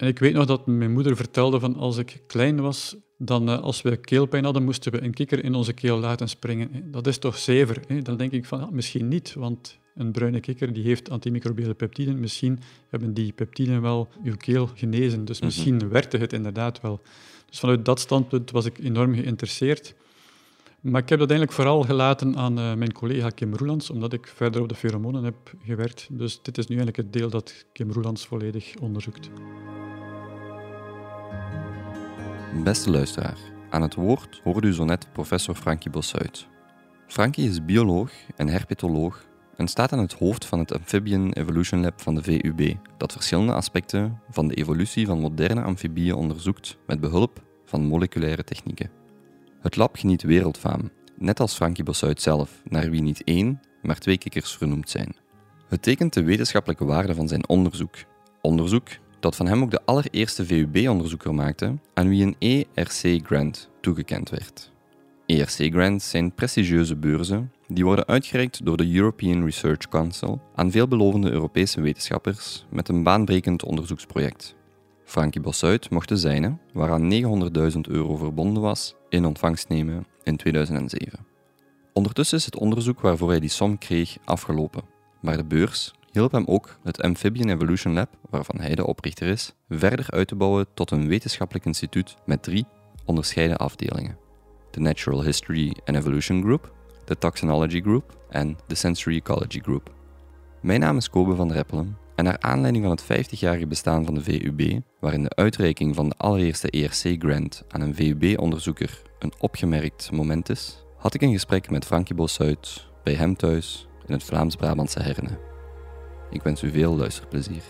En ik weet nog dat mijn moeder vertelde van als ik klein was, dan uh, als we keelpijn hadden, moesten we een kikker in onze keel laten springen. Dat is toch zever? Hè? Dan denk ik van, ja, misschien niet, want een bruine kikker die heeft antimicrobiële peptiden. Misschien hebben die peptiden wel uw keel genezen. Dus mhm. misschien werkte het inderdaad wel. Dus vanuit dat standpunt was ik enorm geïnteresseerd. Maar ik heb dat eigenlijk vooral gelaten aan uh, mijn collega Kim Roelands, omdat ik verder op de pheromonen heb gewerkt. Dus dit is nu eigenlijk het deel dat Kim Roelands volledig onderzoekt. Beste luisteraar, aan het woord hoorde u zo net professor Frankie Bossuit. Frankie is bioloog en herpetoloog en staat aan het hoofd van het Amphibian Evolution Lab van de VUB, dat verschillende aspecten van de evolutie van moderne amfibieën onderzoekt met behulp van moleculaire technieken. Het lab geniet wereldfaam, net als Frankie Bossuit zelf, naar wie niet één, maar twee kikkers vernoemd zijn. Het tekent de wetenschappelijke waarde van zijn onderzoek. Onderzoek dat van hem ook de allereerste VUB-onderzoeker maakte aan wie een ERC-grant toegekend werd. ERC-grants zijn prestigieuze beurzen die worden uitgereikt door de European Research Council aan veelbelovende Europese wetenschappers met een baanbrekend onderzoeksproject. Frankie Bossuit mocht de zijne, waaraan 900.000 euro verbonden was, in ontvangst nemen in 2007. Ondertussen is het onderzoek waarvoor hij die som kreeg afgelopen, maar de beurs hielp hem ook het Amphibian Evolution Lab, waarvan hij de oprichter is, verder uit te bouwen tot een wetenschappelijk instituut met drie onderscheiden afdelingen: de Natural History and Evolution Group, de Toxinology Group en de Sensory Ecology Group. Mijn naam is Kobe van Reppelen en naar aanleiding van het 50-jarige bestaan van de VUB, waarin de uitreiking van de allereerste ERC-grant aan een VUB-onderzoeker een opgemerkt moment is, had ik een gesprek met Frankie Bossuit bij hem thuis in het Vlaams-Brabantse Herne. Ik wens u veel luisterplezier.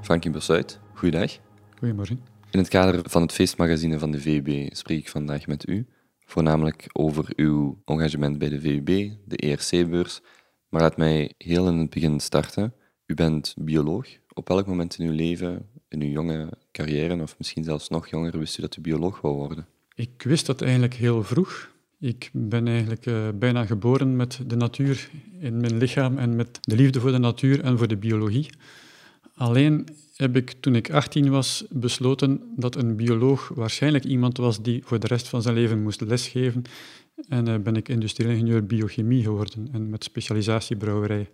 Frankie Bossuit, goeiedag. Goedemorgen. In het kader van het feestmagazine van de VUB spreek ik vandaag met u, voornamelijk over uw engagement bij de VUB, de ERC-beurs. Maar laat mij heel in het begin starten. U bent bioloog. Op welk moment in uw leven, in uw jonge carrière, of misschien zelfs nog jonger, wist u dat u bioloog wou worden? Ik wist dat eigenlijk heel vroeg. Ik ben eigenlijk uh, bijna geboren met de natuur in mijn lichaam en met de liefde voor de natuur en voor de biologie. Alleen heb ik toen ik 18 was besloten dat een bioloog waarschijnlijk iemand was die voor de rest van zijn leven moest lesgeven. En uh, ben ik industrieel ingenieur biochemie geworden en met specialisatie brouwerij.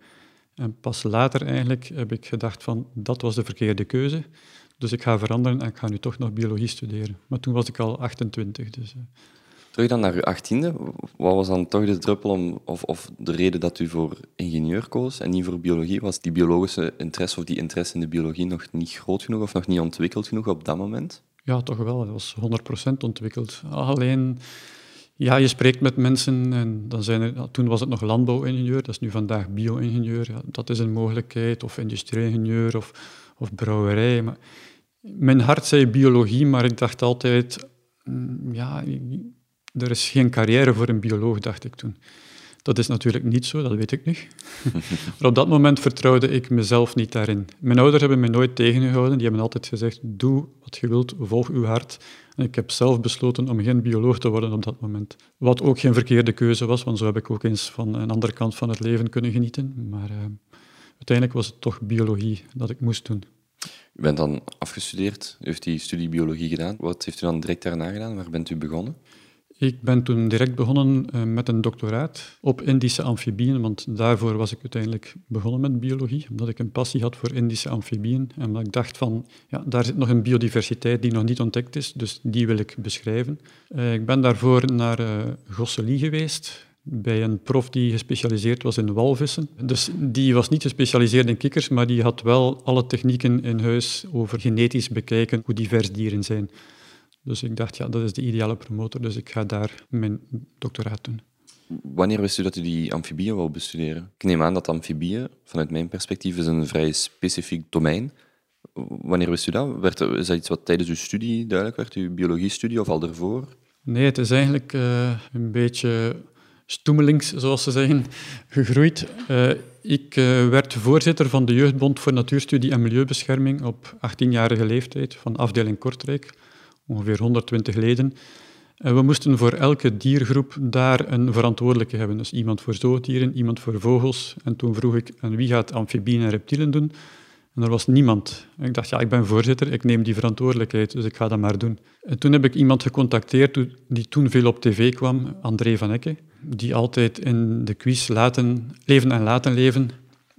En pas later eigenlijk heb ik gedacht van dat was de verkeerde keuze. Dus ik ga veranderen en ik ga nu toch nog biologie studeren. Maar toen was ik al 28. Dus, uh, Terug dan naar uw achttiende. Wat was dan toch de druppel om, of, of de reden dat u voor ingenieur koos en niet voor biologie? Was die biologische interesse of die interesse in de biologie nog niet groot genoeg of nog niet ontwikkeld genoeg op dat moment? Ja, toch wel. Dat was 100% ontwikkeld. Alleen, ja, je spreekt met mensen en dan zijn er, toen was het nog landbouwingenieur, dat is nu vandaag bio-ingenieur. Ja, dat is een mogelijkheid, of industrieel-ingenieur of, of brouwerij. Maar mijn hart zei biologie, maar ik dacht altijd, mm, ja, er is geen carrière voor een bioloog, dacht ik toen. Dat is natuurlijk niet zo, dat weet ik nu. maar op dat moment vertrouwde ik mezelf niet daarin. Mijn ouders hebben me nooit tegengehouden. Die hebben altijd gezegd, doe wat je wilt, volg uw hart. En ik heb zelf besloten om geen bioloog te worden op dat moment. Wat ook geen verkeerde keuze was, want zo heb ik ook eens van een andere kant van het leven kunnen genieten. Maar uh, uiteindelijk was het toch biologie dat ik moest doen. U bent dan afgestudeerd, u heeft die studie biologie gedaan. Wat heeft u dan direct daarna gedaan? Waar bent u begonnen? Ik ben toen direct begonnen uh, met een doctoraat op Indische amfibieën, want daarvoor was ik uiteindelijk begonnen met biologie, omdat ik een passie had voor Indische amfibieën en omdat ik dacht van, ja, daar zit nog een biodiversiteit die nog niet ontdekt is, dus die wil ik beschrijven. Uh, ik ben daarvoor naar uh, Gosselies geweest, bij een prof die gespecialiseerd was in walvissen. Dus die was niet gespecialiseerd in kikkers, maar die had wel alle technieken in huis over genetisch bekijken hoe divers dieren zijn. Dus ik dacht, ja, dat is de ideale promotor, dus ik ga daar mijn doctoraat doen. Wanneer wist u dat u die amfibieën wou bestuderen? Ik neem aan dat amfibieën, vanuit mijn perspectief, is een vrij specifiek domein. Wanneer wist u dat? Werd, is dat iets wat tijdens uw studie duidelijk werd, uw biologiestudie of al daarvoor? Nee, het is eigenlijk uh, een beetje stoemelings, zoals ze zeggen, gegroeid. Uh, ik uh, werd voorzitter van de Jeugdbond voor Natuurstudie en Milieubescherming op 18-jarige leeftijd van afdeling Kortrijk ongeveer 120 leden. En we moesten voor elke diergroep daar een verantwoordelijke hebben. Dus iemand voor zoogdieren, iemand voor vogels. En toen vroeg ik, en wie gaat amfibieën en reptielen doen? En er was niemand. ik dacht, ja, ik ben voorzitter, ik neem die verantwoordelijkheid, dus ik ga dat maar doen. En toen heb ik iemand gecontacteerd die toen veel op tv kwam, André van Ecke, die altijd in de quiz laten, Leven en Laten Leven,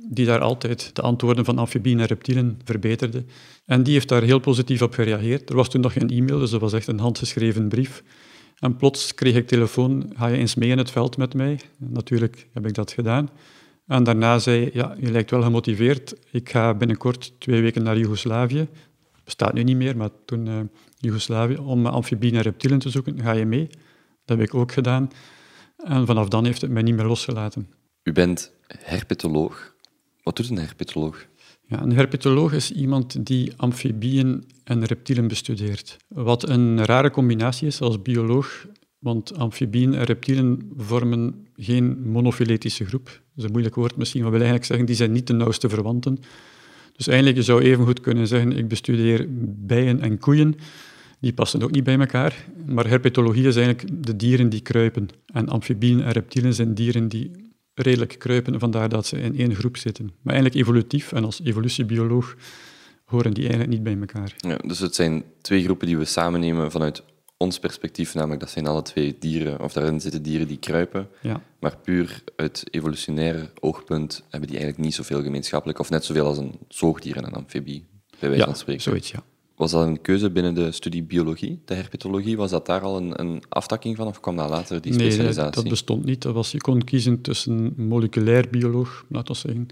die daar altijd de antwoorden van amfibieën en reptielen verbeterde. En die heeft daar heel positief op gereageerd. Er was toen nog geen e-mail, dus dat was echt een handgeschreven brief. En plots kreeg ik telefoon, ga je eens mee in het veld met mij? natuurlijk heb ik dat gedaan. En daarna zei ja, je lijkt wel gemotiveerd. Ik ga binnenkort twee weken naar Joegoslavië. Bestaat nu niet meer, maar toen uh, Joegoslavië, om amfibieën en reptielen te zoeken. Ga je mee? Dat heb ik ook gedaan. En vanaf dan heeft het mij niet meer losgelaten. U bent herpetoloog. Wat doet een herpetoloog? Ja, een herpetoloog is iemand die amfibieën en reptielen bestudeert. Wat een rare combinatie is als bioloog, want amfibieën en reptielen vormen geen monofiletische groep. Dat is een moeilijk woord misschien, maar wil eigenlijk zeggen, die zijn niet de nauwste verwanten. Dus eigenlijk, je zou even goed kunnen zeggen, ik bestudeer bijen en koeien. Die passen ook niet bij elkaar. Maar herpetologie is eigenlijk de dieren die kruipen. En amfibieën en reptielen zijn dieren die redelijk kruipen, vandaar dat ze in één groep zitten. Maar eigenlijk evolutief en als evolutiebioloog horen die eigenlijk niet bij elkaar. Ja, dus het zijn twee groepen die we samen nemen vanuit ons perspectief, namelijk dat zijn alle twee dieren, of daarin zitten dieren die kruipen. Ja. Maar puur uit evolutionair oogpunt hebben die eigenlijk niet zoveel gemeenschappelijk, of net zoveel als een zoogdier en een amfibie, bij wijze van spreken. zoiets, ja. Was dat een keuze binnen de studie biologie, de herpetologie? Was dat daar al een, een aftakking van, of kwam dat later, die specialisatie? Nee, dat bestond niet. Dat was, je kon kiezen tussen moleculair bioloog, laten we zeggen,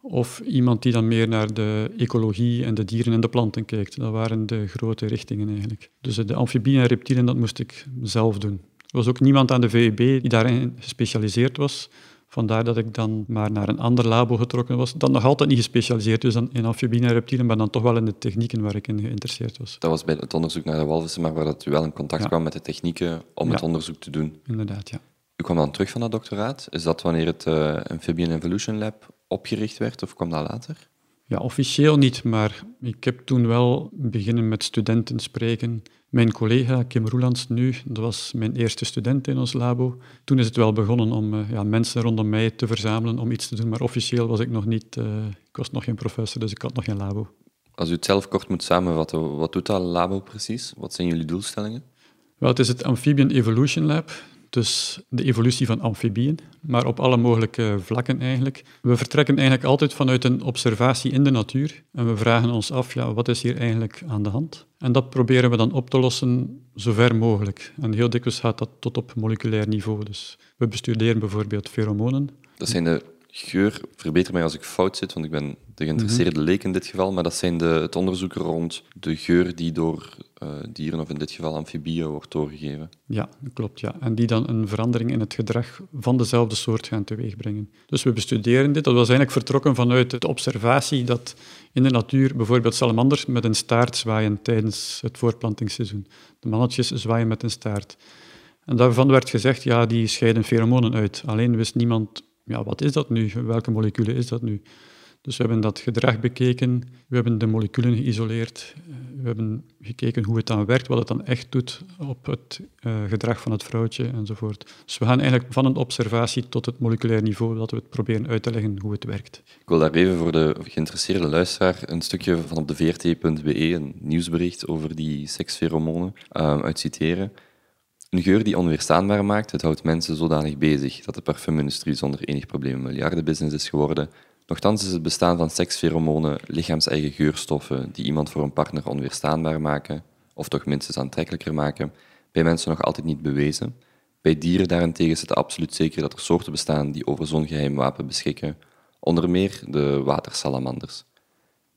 of iemand die dan meer naar de ecologie en de dieren en de planten kijkt. Dat waren de grote richtingen eigenlijk. Dus de amfibieën en reptielen, dat moest ik zelf doen. Er was ook niemand aan de VUB die daarin gespecialiseerd was. Vandaar dat ik dan maar naar een ander labo getrokken was, dat nog altijd niet gespecialiseerd is in amfibieën en reptielen, maar dan toch wel in de technieken waar ik in geïnteresseerd was. Dat was bij het onderzoek naar de walvissen, maar waar dat u wel in contact kwam met de technieken om het onderzoek te doen. Inderdaad, ja. U kwam dan terug van dat doctoraat. Is dat wanneer het uh, Amphibian Evolution Lab opgericht werd, of kwam dat later? Ja, officieel niet, maar ik heb toen wel beginnen met studenten spreken. Mijn collega Kim Roelands nu, dat was mijn eerste student in ons labo. Toen is het wel begonnen om uh, ja, mensen rondom mij te verzamelen om iets te doen, maar officieel was ik nog niet, uh, ik was nog geen professor, dus ik had nog geen labo. Als u het zelf kort moet samenvatten, wat doet dat labo precies? Wat zijn jullie doelstellingen? Wel, het is het Amphibian Evolution Lab dus de evolutie van amfibieën, maar op alle mogelijke vlakken eigenlijk. We vertrekken eigenlijk altijd vanuit een observatie in de natuur en we vragen ons af, ja, wat is hier eigenlijk aan de hand? En dat proberen we dan op te lossen zo ver mogelijk. En heel dikwijls gaat dat tot op moleculair niveau. Dus we bestuderen bijvoorbeeld pheromonen. Dat zijn de geur, verbeter mij als ik fout zit, want ik ben de geïnteresseerde leek in dit geval, maar dat zijn de, het onderzoek rond de geur die door uh, dieren, of in dit geval amfibieën, wordt doorgegeven. Ja, klopt. Ja. En die dan een verandering in het gedrag van dezelfde soort gaan teweegbrengen. Dus we bestuderen dit. Dat was eigenlijk vertrokken vanuit de observatie dat in de natuur bijvoorbeeld salamanders met een staart zwaaien tijdens het voortplantingsseizoen. De mannetjes zwaaien met een staart. En daarvan werd gezegd, ja, die scheiden pheromonen uit. Alleen wist niemand ja, wat is dat nu? Welke moleculen is dat nu? Dus we hebben dat gedrag bekeken, we hebben de moleculen geïsoleerd, eh, we hebben gekeken hoe het dan werkt, wat het dan echt doet op het uh, gedrag van het vrouwtje enzovoort. Dus we gaan eigenlijk van een observatie tot het moleculair niveau, dat we het proberen uit te leggen hoe het werkt. Ik wil daar even voor de geïnteresseerde luisteraar een stukje van op de vrt.be, een nieuwsbericht over die sekspheromonen, uh, uit citeren. Een geur die onweerstaanbaar maakt, het houdt mensen zodanig bezig dat de parfumindustrie zonder enig probleem een miljardenbusiness is geworden. Nochtans is het bestaan van sekspheromonen, lichaams-eigen geurstoffen die iemand voor een partner onweerstaanbaar maken, of toch minstens aantrekkelijker maken, bij mensen nog altijd niet bewezen. Bij dieren daarentegen is het absoluut zeker dat er soorten bestaan die over zo'n geheim wapen beschikken, onder meer de watersalamanders.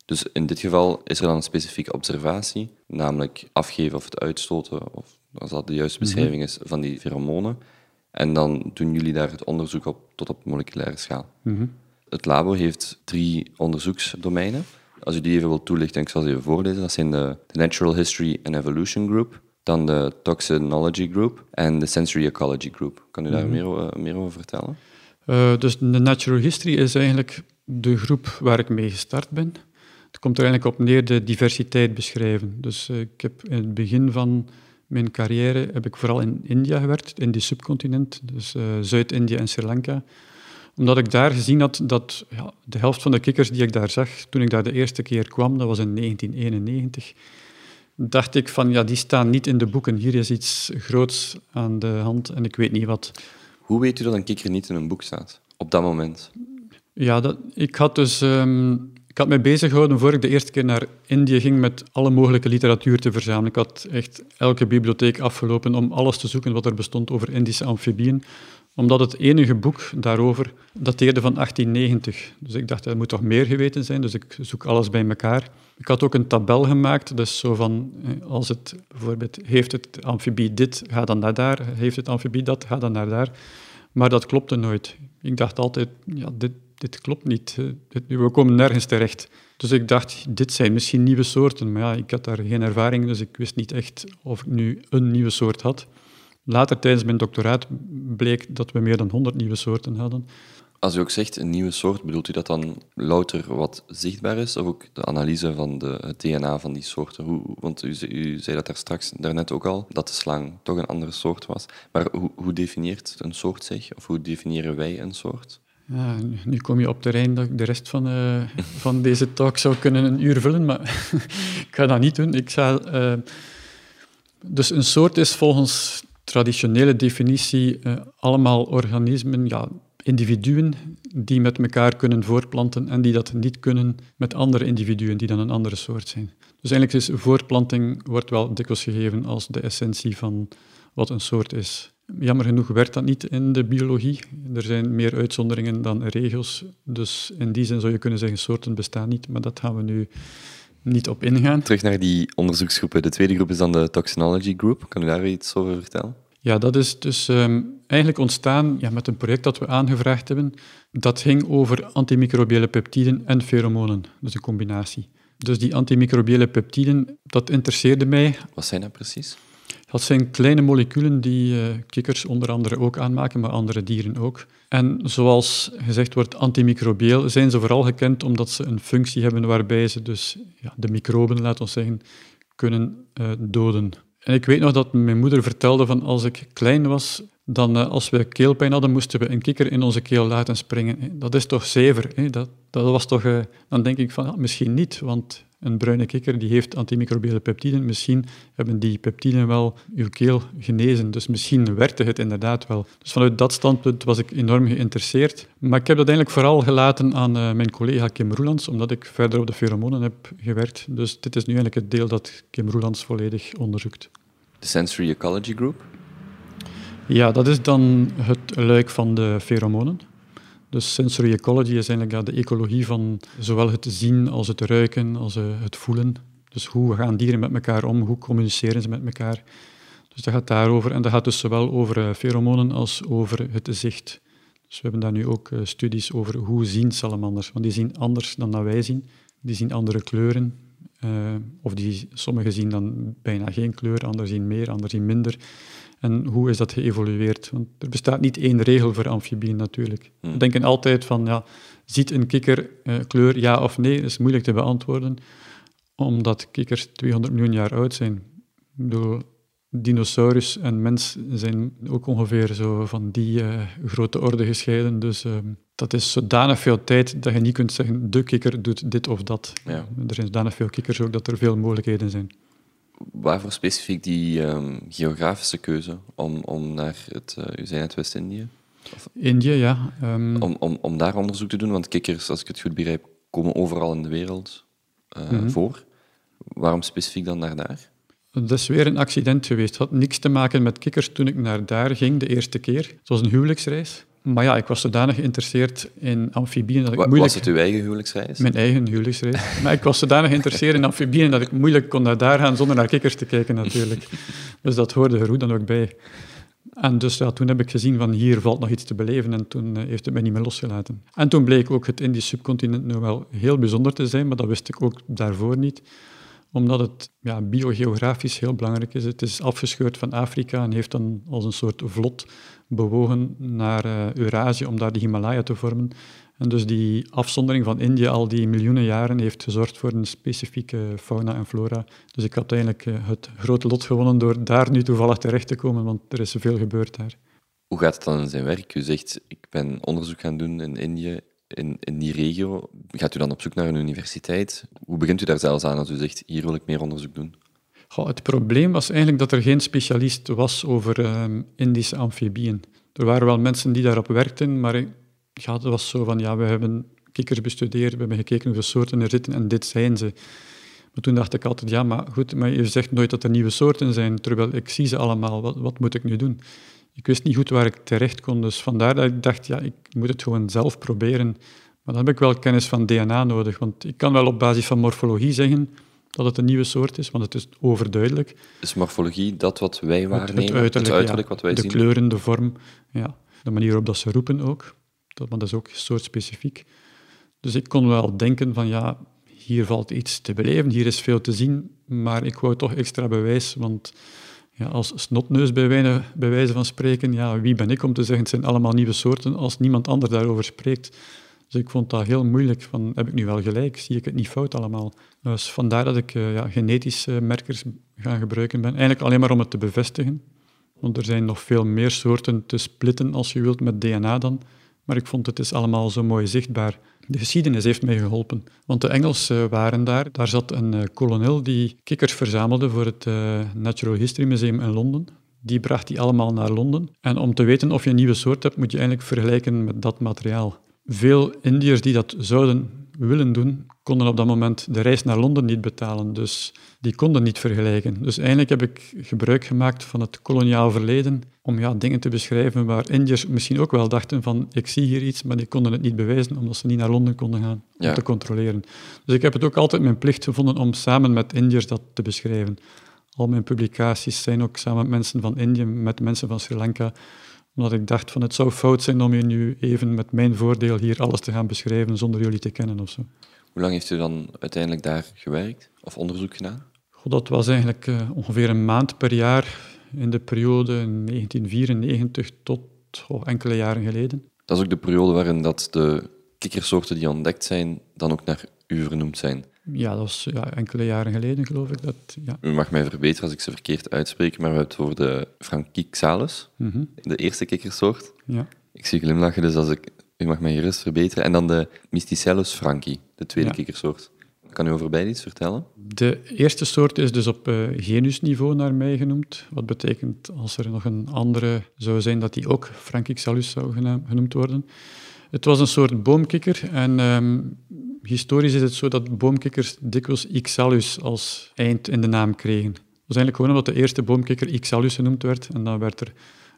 Dus in dit geval is er dan een specifieke observatie, namelijk afgeven of het uitstoten of als dat de juiste mhm. beschrijving is, van die pheromonen. En dan doen jullie daar het onderzoek op tot op moleculaire schaal. Mhm. Het labo heeft drie onderzoeksdomeinen. Als u die even wilt toelichten, ik zal ze even voorlezen. Dat zijn de, Natural History and Evolution Group, dan de Toxinology Group en de Sensory Ecology Group. Kan u daar mhm. meer, uh, meer, over vertellen? Uh, dus de Natural History is eigenlijk de groep waar ik mee gestart ben. Het komt er eigenlijk op neer de diversiteit beschrijven. Dus uh, ik heb in het begin van mijn carrière heb ik vooral in India gewerkt, in die subcontinent, dus Zuid-Indië en Sri Lanka. Omdat ik daar gezien had dat ja, de helft van de kikkers die ik daar zag, toen ik daar de eerste keer kwam, dat was in 1991, dacht ik van, ja, die staan niet in de boeken. Hier is iets groots aan de hand en ik weet niet wat. Hoe weet u dat een kikker niet in een boek staat, op dat moment? Ja, dat, ik had dus... Um, ik had mij bezig gehouden voor ik de eerste keer naar Indië ging met alle mogelijke literatuur te verzamelen. Ik had echt elke bibliotheek afgelopen om alles te zoeken wat er bestond over Indische amfibieën omdat het enige boek daarover dateerde van 1890. Dus ik dacht, er moet toch meer geweten zijn, dus ik zoek alles bij elkaar. Ik had ook een tabel gemaakt, dus zo van, eh, als het bijvoorbeeld, heeft het amfibie dit, ga dan naar daar, heeft het amfibie dat, ga dan naar daar. Maar dat klopte nooit. Ik dacht altijd, ja, dit, dit klopt niet, eh, we komen nergens terecht. Dus ik dacht, dit zijn misschien nieuwe soorten, maar ja, ik had daar geen ervaring, dus ik wist niet echt of ik nu een nieuwe soort had. Later tijdens mijn doctoraat bleek dat we meer dan 100 nieuwe soorten hadden. Als u ook zegt een nieuwe soort, bedoelt u dat dan louter wat zichtbaar is, of ook de analyse van de, het DNA van die soorten? Hoe, want u, u zei dat daar straks daarnet ook al, dat de slang toch een andere soort was. Maar hoe, hoe definieert een soort zich, of hoe definiëren wij een soort? Ja, nu kom je op terrein dat ik de rest van, uh, van deze talk zou kunnen een uur vullen, maar ik ga dat niet doen. Ik zal, uh, dus een soort is volgens traditionele definitie uh, allemaal organismen, ja, individuen die met elkaar kunnen voortplanten en die dat niet kunnen met andere individuen die dan een andere soort zijn. Dus eigenlijk is voortplanting wordt wel dikwijls gegeven als de essentie van wat een soort is. Jammer genoeg werkt dat niet in de biologie. Er zijn meer uitzonderingen dan regels. Dus in die zin zou je kunnen zeggen, soorten bestaan niet, maar dat gaan we nu niet op ingaan. Terug naar die onderzoeksgroepen. De tweede groep is dan de Toxinology Group. Kan u daar iets over vertellen? Ja, dat is dus um, eigenlijk ontstaan ja, met een project dat we aangevraagd hebben. Dat ging over antimicrobiële peptiden en feromonen, dus een combinatie. Dus die antimicrobiële peptiden, dat interesseerde mij. Wat zijn dat precies? Dat zijn kleine moleculen die uh, kikkers onder andere ook aanmaken, maar andere dieren ook. En zoals gezegd wordt, antimicrobieel zijn ze vooral gekend omdat ze een functie hebben waarbij ze dus ja, de microben, laten we zeggen, kunnen uh, doden. En ik weet nog dat mijn moeder vertelde van als ik klein was, dan uh, als we keelpijn hadden, moesten we een kikker in onze keel laten springen. Dat is toch zever? Dat, dat was toch, uh, dan denk ik van, ja, misschien niet, want een bruine kikker die heeft antimicrobiële peptiden. Misschien hebben die peptiden wel uw keel genezen. Dus misschien werkte het inderdaad wel. Dus vanuit dat standpunt was ik enorm geïnteresseerd. Maar ik heb dat eigenlijk vooral gelaten aan uh, mijn collega Kim Roelands, omdat ik verder op de pheromonen heb gewerkt. Dus dit is nu eigenlijk het deel dat Kim Roelands volledig onderzoekt. De Sensory Ecology Group? Ja, dat is dan het luik van de pheromonen. Dus sensory ecology is eigenlijk de ecologie van zowel het zien als het ruiken, als uh, het voelen. Dus hoe gaan dieren met elkaar om, hoe communiceren ze met elkaar. Dus dat gaat daarover. En dat gaat dus zowel over pheromonen als over het zicht. Dus we hebben daar nu ook uh, studies over hoe zien salamanders. Want die zien anders dan dat wij zien. Die zien andere kleuren. of die, sommigen zien dan bijna geen kleur, anderen zien meer, anderen zien minder. En hoe is dat geëvolueerd? Want er bestaat niet één regel voor amfibieën natuurlijk. Hmm. We denken altijd van, ja, ziet een kikker uh, kleur ja of nee? Dat is moeilijk te beantwoorden, omdat kikkers 200 miljoen jaar oud zijn. Ik bedoel, dinosaurus en mens zijn ook ongeveer zo van die uh, grote orde gescheiden. Dus uh, dat is zodanig veel tijd dat je niet kunt zeggen, de kikker doet dit of dat. Ja. Er zijn zodanig veel kikkers ook dat er veel mogelijkheden zijn waarvoor specifiek die um, geografische keuze om, om naar het, uh, u zei het West-Indië? Indië, ja. Um... Om, om, om daar onderzoek te doen, want kikkers, als ik het goed begrijp, komen overal in de wereld uh, mm -hmm. voor. Waarom specifiek dan naar daar? Dat is weer een accident geweest. Het had niks te maken met kikkers toen ik naar daar ging de eerste keer. Het was een huwelijksreis. Maar ja, ik was zodanig geïnteresseerd in amfibieën dat ik moeilijk... Was het uw eigen huwelijksreis? Mijn eigen huwelijksreis. maar ik was zodanig geïnteresseerd in amfibieën dat ik moeilijk kon naar daar gaan zonder naar kikkers te kijken natuurlijk. dus dat hoorde er goed dan ook bij. En dus ja, toen heb ik gezien van hier valt nog iets te beleven en toen uh, heeft het mij niet meer losgelaten. En toen bleek ook het Indisch subcontinent nu wel heel bijzonder te zijn, maar dat wist ik ook daarvoor niet omdat het ja, biogeografisch heel belangrijk is. Het is afgescheurd van Afrika en heeft dan als een soort vlot bewogen naar uh, om daar de Himalaya te vormen. En dus die afzondering van India al die miljoenen jaren heeft gezorgd voor een specifieke fauna en flora. Dus ik had eigenlijk uh, het grote lot gewonnen door daar nu toevallig terecht te komen, want er is zoveel gebeurd daar. Hoe gaat het dan in zijn werk? U zegt, ik ben onderzoek gaan doen in Indië, in, in die regio. Gaat u dan op zoek naar een universiteit? Hoe begint u daar zelfs aan als u zegt, hier wil ik meer onderzoek doen? Het probleem was eigenlijk dat er geen specialist was over ehm, Indische amfibieën. Er waren wel mensen die daarop werkten, maar het was zo van, ja, we hebben kikkers bestudeerd, we hebben gekeken hoeveel soorten er zitten en dit zijn ze. Maar toen dacht ik altijd, ja, maar goed, maar je zegt nooit dat er nieuwe soorten zijn, terwijl ik zie ze allemaal, wat, wat moet ik nu doen? Ik wist niet goed waar ik terecht kon, dus vandaar dat ik dacht, ja, ik moet het gewoon zelf proberen. Maar dan heb ik wel kennis van DNA nodig, want ik kan wel op basis van morfologie zeggen dat het een nieuwe soort is, want het is overduidelijk. Is morfologie dat wat wij waarnemen? Het, uiterlijk, het uiterlijk wat wij de zien? De kleuren, de vorm, ja. de manier waarop dat ze roepen ook. Dat, maar dat is ook soortspecifiek. Dus ik kon wel denken van, ja, hier valt iets te beleven, hier is veel te zien, maar ik wou toch extra bewijs, want ja, als snotneus bij, bij wijze van spreken, ja, wie ben ik om te zeggen het zijn allemaal nieuwe soorten als niemand anders daarover spreekt. Dus ik vond dat heel moeilijk. Van, heb ik nu wel gelijk? Zie ik het niet fout allemaal? Dus vandaar dat ik uh, ja, genetische merkers gaan gebruiken ben. Eigenlijk alleen maar om het te bevestigen. Want er zijn nog veel meer soorten te splitten, als je wilt, met DNA dan. Maar ik vond het is allemaal zo mooi zichtbaar. De geschiedenis heeft mij geholpen. Want de Engelsen waren daar. Daar zat een uh, kolonel die kikkers verzamelde voor het Natural History Museum in Londen. Die bracht die allemaal naar Londen. En om te weten of je een nieuwe soort hebt, moet je eigenlijk vergelijken met dat materiaal. Veel Indiërs die dat zouden willen doen, konden op dat moment de reis naar Londen niet betalen. Dus die konden niet vergelijken. Dus eigenlijk heb ik gebruik gemaakt van het koloniaal verleden om ja, dingen te beschrijven waar Indiërs misschien ook wel dachten van ik zie hier iets, maar die konden het niet bewijzen omdat ze niet naar Londen konden gaan om te controleren. Dus ik heb het ook altijd mijn plicht gevonden om samen met Indiërs dat te beschrijven. Al mijn publicaties zijn ook samen met mensen van Indië, met mensen van Sri Lanka, omdat ik dacht van het zou fout zijn om je nu even met mijn voordeel hier alles te gaan beschrijven zonder jullie te kennen of zo. Hoe lang heeft u dan uiteindelijk daar gewerkt of onderzoek gedaan? Goh, dat was eigenlijk uh, ongeveer een maand per jaar in de periode 1994 tot oh, enkele jaren geleden. Dat is ook de periode waarin dat de kikkersoorten die ontdekt zijn dan ook naar u vernoemd zijn. Ja, dat was ja, enkele jaren geleden, geloof ik. Dat, ja. U mag mij verbeteren als ik ze verkeerd uitspreek, maar we hebben het over de Frankixalus, mm de eerste kikkersoort. Ja. Ik zie glimlachen, dus als ik, u mag mij gerust verbeteren. En dan de Mysticellus franki, de tweede ja. kikkersoort. Kan u over beide iets vertellen? De eerste soort is dus op uh, genusniveau naar mij genoemd. Wat betekent als er nog een andere zou zijn, dat die ook Frankixalus zou genoemd worden. Het was een soort boomkikker en um, historisch is het zo dat boomkikkers dikwijls Ixalus als eind in de naam kregen. Dat was eigenlijk gewoon omdat de eerste boomkikker Ixalus genoemd werd en dan werd er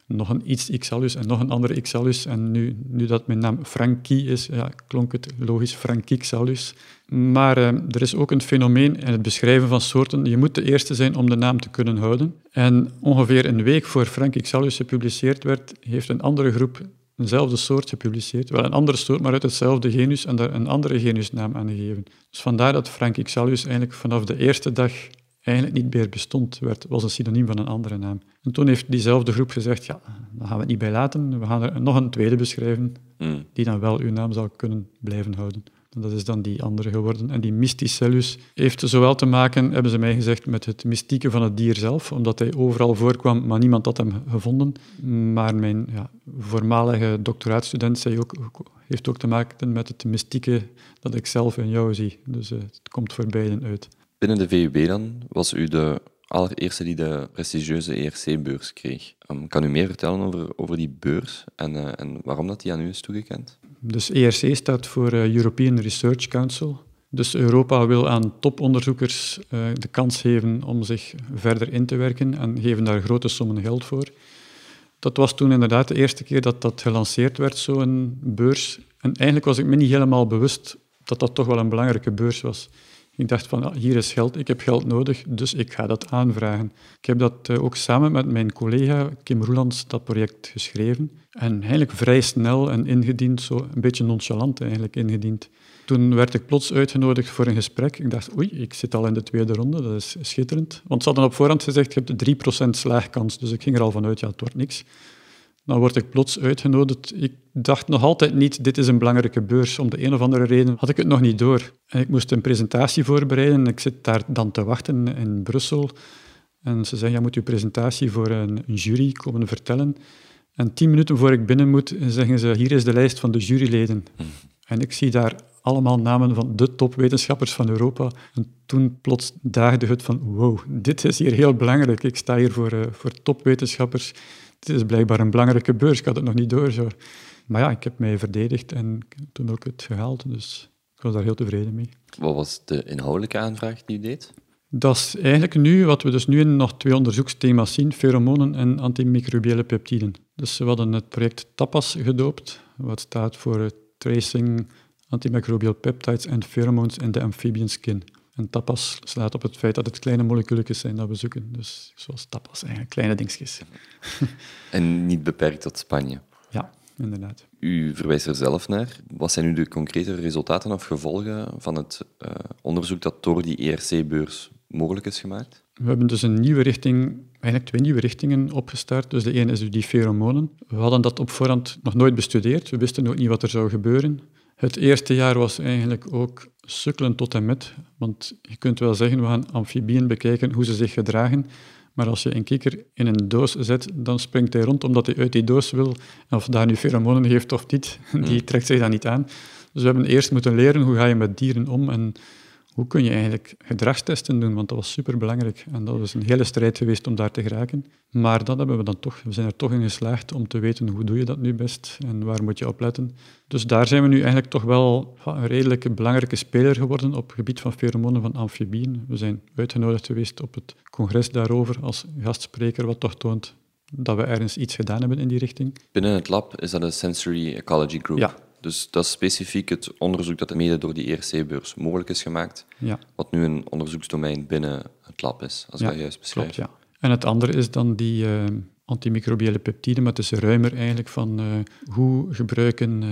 nog een iets Ixalus en nog een andere Ixalus. En nu, nu dat mijn naam Frankie is, ja, klonk het logisch Frankixalus. Maar uh, er is ook een fenomeen in het beschrijven van soorten. Je moet de eerste zijn om de naam te kunnen houden. En ongeveer een week voor Frankixalus gepubliceerd werd, heeft een andere groep eenzelfde soort gepubliceerd. Wel een andere soort, maar uit hetzelfde genus en daar een andere genusnaam aan gegeven. Dus vandaar dat Frankixalus eigenlijk vanaf de eerste dag eigenlijk niet meer bestond, werd, was een synoniem van een andere naam. En toen heeft diezelfde groep gezegd, ja, daar gaan we het niet bij laten, we gaan er nog een tweede beschrijven, mm. die dan wel uw naam zal kunnen blijven houden. Dat is dan die andere geworden. En die Mysticellus heeft zowel te maken, hebben ze mij gezegd, met het mystieke van het dier zelf, omdat hij overal voorkwam, maar niemand had hem gevonden. Maar mijn ja, voormalige doctoraatstudent zei ook, heeft ook te maken met het mystieke dat ik zelf in jou zie. Dus uh, het komt voor beiden uit. Binnen de VUB dan was u de allereerste die de prestigieuze ERC-beurs kreeg. Um, kan u meer vertellen over, over die beurs en, uh, en waarom dat die aan u is toegekend? Dus ERC staat voor uh, European Research Council. Dus Europa wil aan toponderzoekers uh, de kans geven om zich verder in te werken en geven daar grote sommen geld voor. Dat was toen inderdaad de eerste keer dat dat gelanceerd werd, zo'n beurs. En eigenlijk was ik me niet helemaal bewust dat dat toch wel een belangrijke beurs was. Ik dacht van, ah, hier is geld, ik heb geld nodig, dus ik ga dat aanvragen. Ik heb dat uh, ook samen met mijn collega Kim Roelands, dat project geschreven. En eigenlijk vrij snel en ingediend, zo een beetje nonchalant eigenlijk ingediend. Toen werd ik plots uitgenodigd voor een gesprek. Ik dacht, oei, ik zit al in de tweede ronde, dat is schitterend. Want ze hadden op voorhand gezegd, je hebt 3% slaagkans. Dus ik ging er al vanuit, ja, het wordt niks. Dan word ik plots uitgenodigd. Ik dacht nog altijd niet, dit is een belangrijke beurs. Om de een of andere reden had ik het nog niet door. En ik moest een presentatie voorbereiden. Ik zit daar dan te wachten in Brussel. En ze zeggen, je moet je presentatie voor een, jury komen vertellen. En tien minuten voor ik binnen moet, zeggen ze, hier is de lijst van de juryleden. En ik zie daar allemaal namen van de topwetenschappers van Europa. En toen plots daagde het van, wow, dit is hier heel belangrijk. Ik sta hier voor, uh, voor topwetenschappers. Dit is blijkbaar een belangrijke beurs. Ik had het nog niet door. Zo. Maar ja, ik heb mij verdedigd en toen ook het gehaald. Dus ik was daar heel tevreden mee. Wat was de inhoudelijke aanvraag die u deed? Dat is eigenlijk nu, wat we dus nu in nog twee onderzoeksthema's zien, pheromonen en antimicrobiële peptiden. Dus we hadden het project TAPAS gedoopt, wat staat voor Tracing Antimicrobial Peptides and Pheromones in the Amphibian Skin. En tapas slaat op het feit dat het kleine moleculen zijn dat we zoeken. Dus zoals tapas, eigenlijk kleine dingetjes. En niet beperkt tot Spanje? Ja, inderdaad. U verwijst er zelf naar. Wat zijn nu de concrete resultaten of gevolgen van het uh, onderzoek dat door die ERC-beurs mogelijk is gemaakt? We hebben dus een nieuwe richting, eigenlijk twee nieuwe richtingen opgestart. Dus de ene is die pheromonen. We hadden dat op voorhand nog nooit bestudeerd. We wisten ook niet wat er zou gebeuren. Het eerste jaar was eigenlijk ook sukkelen tot en met. Want je kunt wel zeggen, we gaan amfibieën bekijken, hoe ze zich gedragen. Maar als je een kikker in een doos zet, dan springt hij rond omdat hij uit die doos wil. En of daar nu pheromonen heeft of niet, die hmm. trekt zich dan niet aan. Dus we hebben eerst moeten leren hoe ga je met dieren om en hoe kun je eigenlijk gedragstesten doen, want dat was superbelangrijk. En dat was een hele strijd geweest om daar te geraken. Maar dat hebben we dan toch. We zijn er toch in geslaagd om te weten hoe doe je dat nu best en waar moet je op letten. Dus daar zijn we nu eigenlijk toch wel een redelijk belangrijke speler geworden op het gebied van pheromonen van amfibieën. We zijn uitgenodigd geweest op het congres daarover als gastspreker, wat toch toont dat we ergens iets gedaan hebben in die richting. Binnen het lab is dat een Sensory Ecology Group. Ja, dus dat is specifiek het onderzoek dat mede door die ERC-beurs mogelijk is gemaakt, ja. wat nu een onderzoeksdomein binnen het lab is, als ik dat juist beschrijf. Klopt, ja. En het andere is dan die uh, antimicrobiële peptiden, maar het is ruimer eigenlijk van uh, hoe gebruiken uh,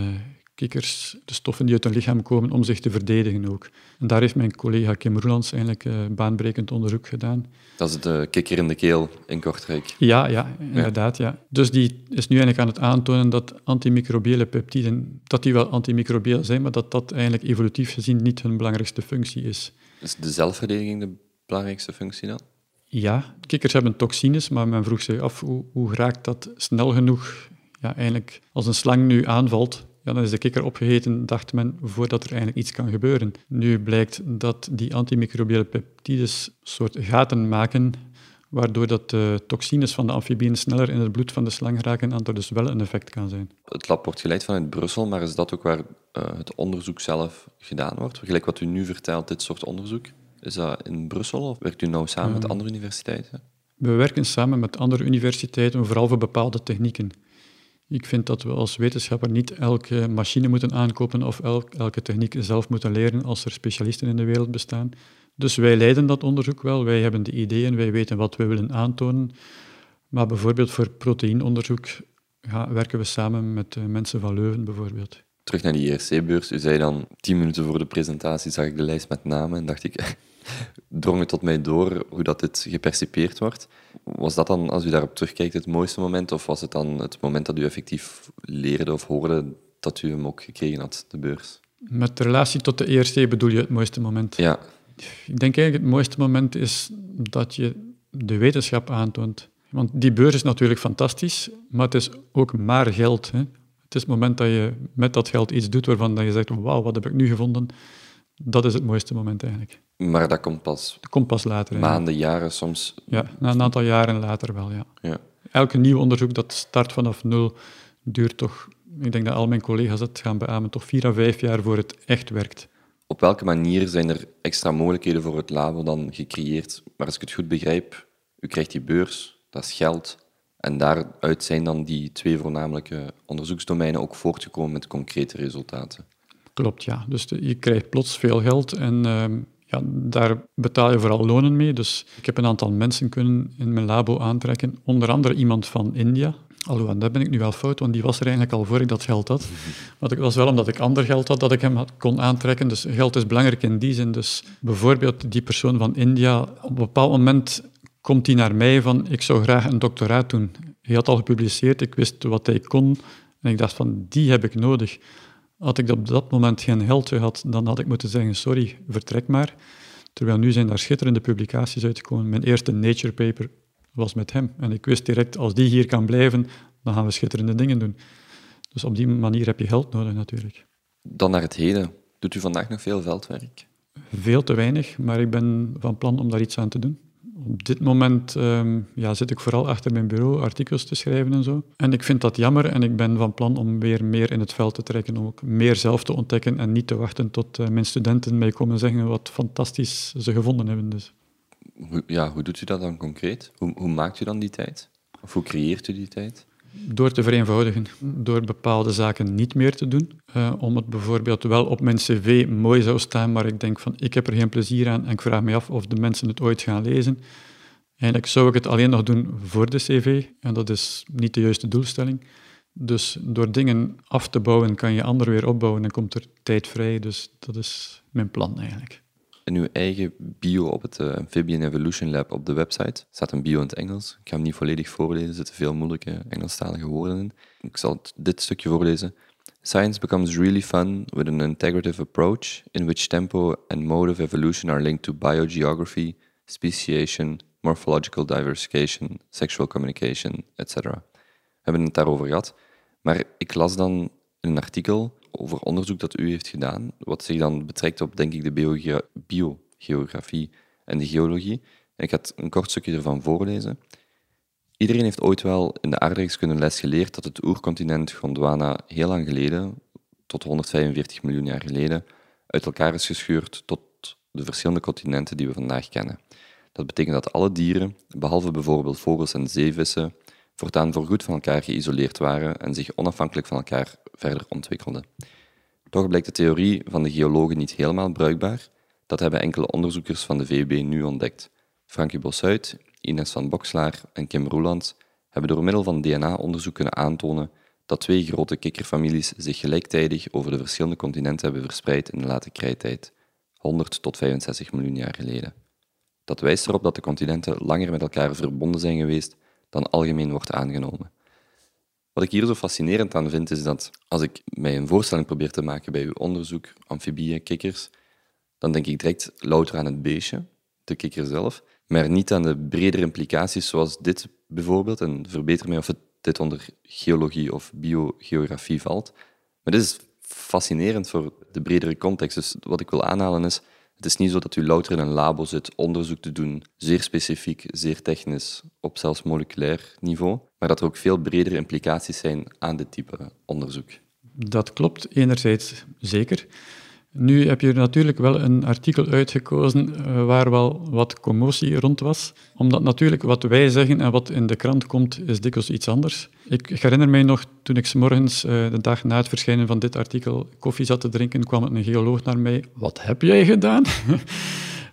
kikkers de stoffen die uit hun lichaam komen om zich te verdedigen ook. En daar heeft mijn collega Kim Roelands eigenlijk uh, baanbrekend onderzoek gedaan. Dat is de kikker in de keel in Kortrijk. Ja, ja inderdaad. Ja. Dus die is nu eigenlijk aan het aantonen dat antimicrobiële peptiden, dat die wel antimicrobieel zijn, maar dat dat eigenlijk evolutief gezien niet hun belangrijkste functie is. Is de zelfverdediging de belangrijkste functie dan? Ja, kikkers hebben toxines, maar men vroeg zich af hoe, hoe raakt dat snel genoeg ja, eigenlijk als een slang nu aanvalt, ja, dan is de kikker opgegeten, dacht men, voordat er eigenlijk iets kan gebeuren. Nu blijkt dat die antimicrobiële peptides soort gaten maken, waardoor dat de toxines van de amfibieën sneller in het bloed van de slang raken en er dus wel een effect kan zijn. Het lab wordt geleid vanuit Brussel, maar is dat ook waar uh, het onderzoek zelf gedaan wordt? Gelijk wat u nu vertelt, dit soort onderzoek. Is dat in Brussel of werkt u nou samen met andere universiteiten? We werken samen met andere universiteiten, vooral voor bepaalde technieken. Ik vind dat we als wetenschapper niet elke machine moeten aankopen of elke techniek zelf moeten leren als er specialisten in de wereld bestaan. Dus wij leiden dat onderzoek wel, wij hebben de ideeën, wij weten wat we willen aantonen. Maar bijvoorbeeld voor proteïnonderzoek werken we samen met eh, mensen van Leuven bijvoorbeeld. Terug naar die IRC-beurs. U zei dan, tien minuten voor de presentatie zag ik de lijst met namen en dacht ik, drong het tot mij door hoe dat dit gepercipeerd wordt. Was dat dan, als u daarop terugkijkt, het mooiste moment? Of was het dan het moment dat u effectief leerde of hoorde dat u hem ook gekregen had, de beurs? Met relatie tot de ERC bedoel je het mooiste moment? Ja. Ik denk eigenlijk het mooiste moment is dat je de wetenschap aantoont. Want die beurs is natuurlijk fantastisch, maar het is ook maar geld. Hè. Het is het moment dat je met dat geld iets doet waarvan je zegt, wauw, wat heb ik nu gevonden? Dat is het mooiste moment eigenlijk. Maar dat komt pas... Dat komt pas later. Maanden, jaren soms? Ja, na een aantal jaren later wel, ja. ja. Elke nieuw onderzoek dat start vanaf nul duurt toch... Ik denk dat al mijn collega's het gaan beamen, toch vier à vijf jaar voor het echt werkt. Op welke manier zijn er extra mogelijkheden voor het labo dan gecreëerd? Maar als ik het goed begrijp, u krijgt die beurs, dat is geld. En daaruit zijn dan die twee voornamelijke onderzoeksdomeinen ook voortgekomen met concrete resultaten. Klopt, ja. Dus je krijgt plots veel geld en ehm, ja, daar betaal je vooral lonen mee. Dus ik heb een aantal mensen kunnen in mijn labo aantrekken, onder andere iemand van India. Alhoewel, daar ben ik nu wel fout, want die was er eigenlijk al voor ik dat geld had. Maar het was wel omdat ik ander geld had dat ik hem kon aantrekken. Dus geld is belangrijk in die zin. Dus bijvoorbeeld die persoon van India, op een bepaald moment komt hij naar mij van ik zou graag een doctoraat doen. Hij had al gepubliceerd, ik wist wat hij kon en ik dacht van die heb ik nodig. Had ik op dat moment geen geld gehad, dan had ik moeten zeggen, sorry, vertrek maar. Terwijl nu zijn daar schitterende publicaties uitgekomen. Mijn eerste Nature paper was met hem. En ik wist direct, als die hier kan blijven, dan gaan we schitterende dingen doen. Dus op die manier heb je geld nodig natuurlijk. Dan naar het heden. Doet u vandaag nog veel veldwerk? Veel te weinig, maar ik ben van plan om daar iets aan te doen. Op dit moment um, ja, zit ik vooral achter mijn bureau artikels te schrijven en zo. En ik vind dat jammer en ik ben van plan om weer meer in het veld te trekken, om ook meer zelf te ontdekken en niet te wachten tot uh, mijn studenten mij komen zeggen wat fantastisch ze gevonden hebben. Dus. Ja, hoe doet u dat dan concreet? Hoe, hoe maakt u dan die tijd? Of hoe creëert u die tijd? Door te vereenvoudigen, door bepaalde zaken niet meer te doen. Uh, om het bijvoorbeeld wel op mijn cv mooi zou staan, maar ik denk van ik heb er geen plezier aan en ik vraag me af of de mensen het ooit gaan lezen. Eigenlijk zou ik het alleen nog doen voor de cv en dat is niet de juiste doelstelling. Dus door dingen af te bouwen kan je anderen weer opbouwen en komt er tijd vrij. Dus dat is mijn plan eigenlijk in uw eigen bio op het uh, Amphibian Evolution Lab op de website. Staat een bio in het Engels. Ik ga hem niet volledig voorlezen, er zitten veel moeilijke Engelstalige woorden in. Ik zal dit stukje voorlezen. Science becomes really fun with an integrative approach in which tempo and mode of evolution are linked to biogeography, speciation, morphological diversification, sexual communication, etc. We hebben het daarover gehad. Maar ik las dan in een artikel over onderzoek dat u heeft gedaan, wat zich dan betrekt op, denk ik, de biogeografie en de geologie. Ik ga een kort stukje ervan voorlezen. Iedereen heeft ooit wel in de aardrijkskunde les geleerd dat het oercontinent Gondwana heel lang geleden, tot 145 miljoen jaar geleden, uit elkaar is gescheurd tot de verschillende continenten die we vandaag kennen. Dat betekent dat alle dieren, behalve bijvoorbeeld vogels en zeevissen, voortaan voorgoed van elkaar geïsoleerd waren en zich onafhankelijk van elkaar verder ontwikkelden. Toch blijkt de theorie van de geologen niet helemaal bruikbaar. Dat hebben enkele onderzoekers van de VUB nu ontdekt. Frankie Bossuit, Ines van Boxlaar en Kim Roelands hebben door middel van DNA-onderzoek kunnen aantonen dat twee grote kikkerfamilies zich gelijktijdig over de verschillende continenten hebben verspreid in de late krijttijd, 100 tot 65 miljoen jaar geleden. Dat wijst erop dat de continenten langer met elkaar verbonden zijn geweest dan algemeen wordt aangenomen. Wat ik hier zo fascinerend aan vind, is dat als ik mij een voorstelling probeer te maken bij uw onderzoek, amfibieën, kikkers, dan denk ik direct louter aan het beestje, de kikker zelf, maar niet aan de bredere implicaties zoals dit bijvoorbeeld, en verbeter mij of het dit onder geologie of biogeografie valt. Maar dit is fascinerend voor de bredere context. Dus wat ik wil aanhalen is, het is niet zo dat u louter in een labo zit onderzoek te doen, zeer specifiek, zeer technisch, op zelfs moleculair niveau, maar dat er ook veel bredere implicaties zijn aan dit type onderzoek. Dat klopt enerzijds zeker. Nu heb je natuurlijk wel een artikel uitgekozen eh, waar wel wat commotie rond was. Omdat natuurlijk wat wij zeggen en wat in de krant komt, is dikwijls iets anders. Ik herinner mij nog, toen ik s morgens, eh, de dag na het verschijnen van dit artikel, koffie zat te drinken, kwam een geoloog naar mij. Wat heb jij gedaan?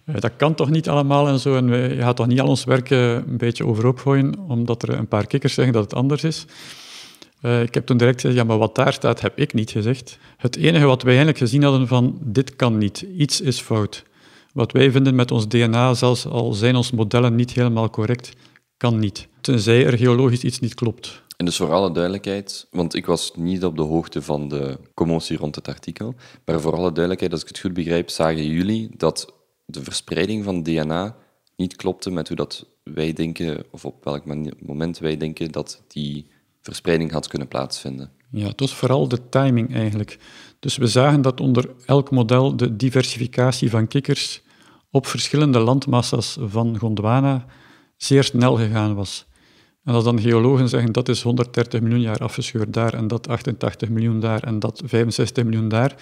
Eh, dat kan toch niet allemaal en zo. En je gaat toch niet al ons werk een beetje overhoop gooien, omdat er een paar kikkers zeggen dat het anders is. Uh, ik heb toen direct gezegd, ja, maar wat daar staat, heb ik niet gezegd. Het enige wat wij eigenlijk gezien hadden van, dit kan niet, iets is fout. Wat wij vinden met ons DNA, zelfs al zijn onze modellen niet helemaal correct, kan niet. Tenzij er geologisch iets niet klopt. En dus voor alle duidelijkheid, want ik was niet op de hoogte van de commotie rond het artikel, maar voor alle duidelijkheid, als ik het goed begrijp, zagen jullie dat de verspreiding van DNA niet klopte met hoe dat wij denken, of op welk moment wij denken dat die verspreiding had kunnen plaatsvinden. Ja, het was vooral de timing eigenlijk. Dus we zagen dat onder elk model de diversificatie van kikkers op verschillende landmassa's van Gondwana zeer snel gegaan was. En als dan geologen zeggen dat is 130 miljoen jaar afgescheurd daar en dat 88 miljoen daar en dat 65 miljoen daar,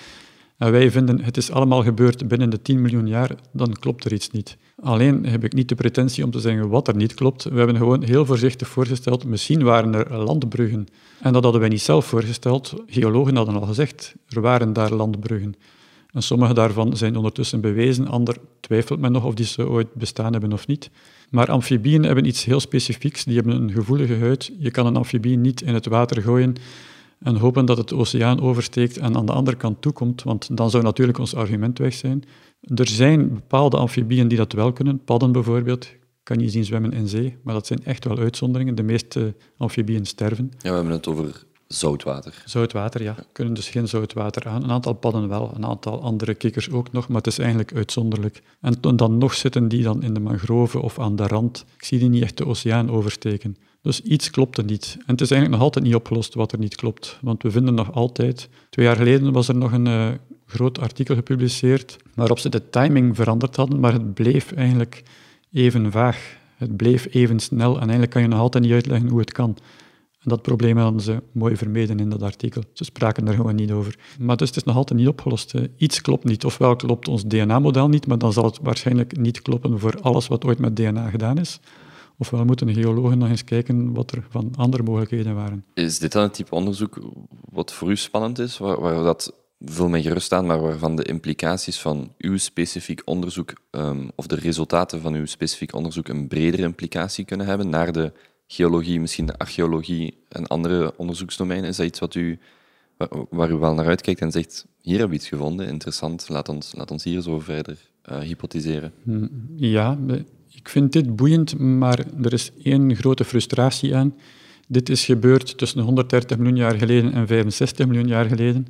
en wij vinden het is allemaal gebeurd binnen de 10 miljoen jaar, dan klopt er iets niet. Alleen heb ik niet de pretentie om te zeggen wat er niet klopt. We hebben gewoon heel voorzichtig voorgesteld, misschien waren er landbruggen. En dat hadden wij niet zelf voorgesteld. Geologen hadden al gezegd, er waren daar landbruggen. En sommige daarvan zijn ondertussen bewezen, ander twijfelt men nog of die ze ooit bestaan hebben of niet. Maar amfibieën hebben iets heel specifieks, die hebben een gevoelige huid. Je kan een amfibie niet in het water gooien en hopen dat het oceaan oversteekt en aan de andere kant toekomt, want dan zou natuurlijk ons argument weg zijn. Er zijn bepaalde amfibieën die dat wel kunnen, padden bijvoorbeeld, kan je zien zwemmen in zee, maar dat zijn echt wel uitzonderingen. De meeste amfibieën sterven. Ja, we hebben het over zoutwater. Zoutwater, ja. Kunnen dus geen zoutwater aan. Een aantal padden wel, een aantal andere kikkers ook nog, maar het is eigenlijk uitzonderlijk. En dan nog zitten die dan in de mangroven of aan de rand. Ik zie die niet echt de oceaan oversteken. Dus iets klopte niet. En het is eigenlijk nog altijd niet opgelost wat er niet klopt. Want we vinden nog altijd... Twee jaar geleden was er nog een uh, groot artikel gepubliceerd waarop ze de timing veranderd hadden, maar het bleef eigenlijk even vaag. Het bleef even snel en eigenlijk kan je nog altijd niet uitleggen hoe het kan. En dat probleem hadden ze mooi vermeden in dat artikel. Ze spraken er gewoon niet over. Maar dus het is nog altijd niet opgelost. Iets klopt niet. Ofwel klopt ons DNA-model niet, maar dan zal het waarschijnlijk niet kloppen voor alles wat ooit met DNA gedaan is. Ofwel moeten geologen nog eens kijken wat er van andere mogelijkheden waren. Is dit dan het type onderzoek wat voor u spannend is, waar, waar dat vul mij gerust aan, maar waarvan de implicaties van uw specifiek onderzoek um, of de resultaten van uw specifiek onderzoek een bredere implicatie kunnen hebben naar de geologie, misschien de archeologie en andere onderzoeksdomeinen? Is dat iets wat u, waar u wel naar uitkijkt en zegt, hier hebben we iets gevonden, interessant, laat ons, laat ons hier zo verder uh, hypotheseren? Hm, ja, ik vind dit boeiend, maar er is één grote frustratie aan. Dit is gebeurd tussen 130 miljoen jaar geleden en 65 miljoen jaar geleden.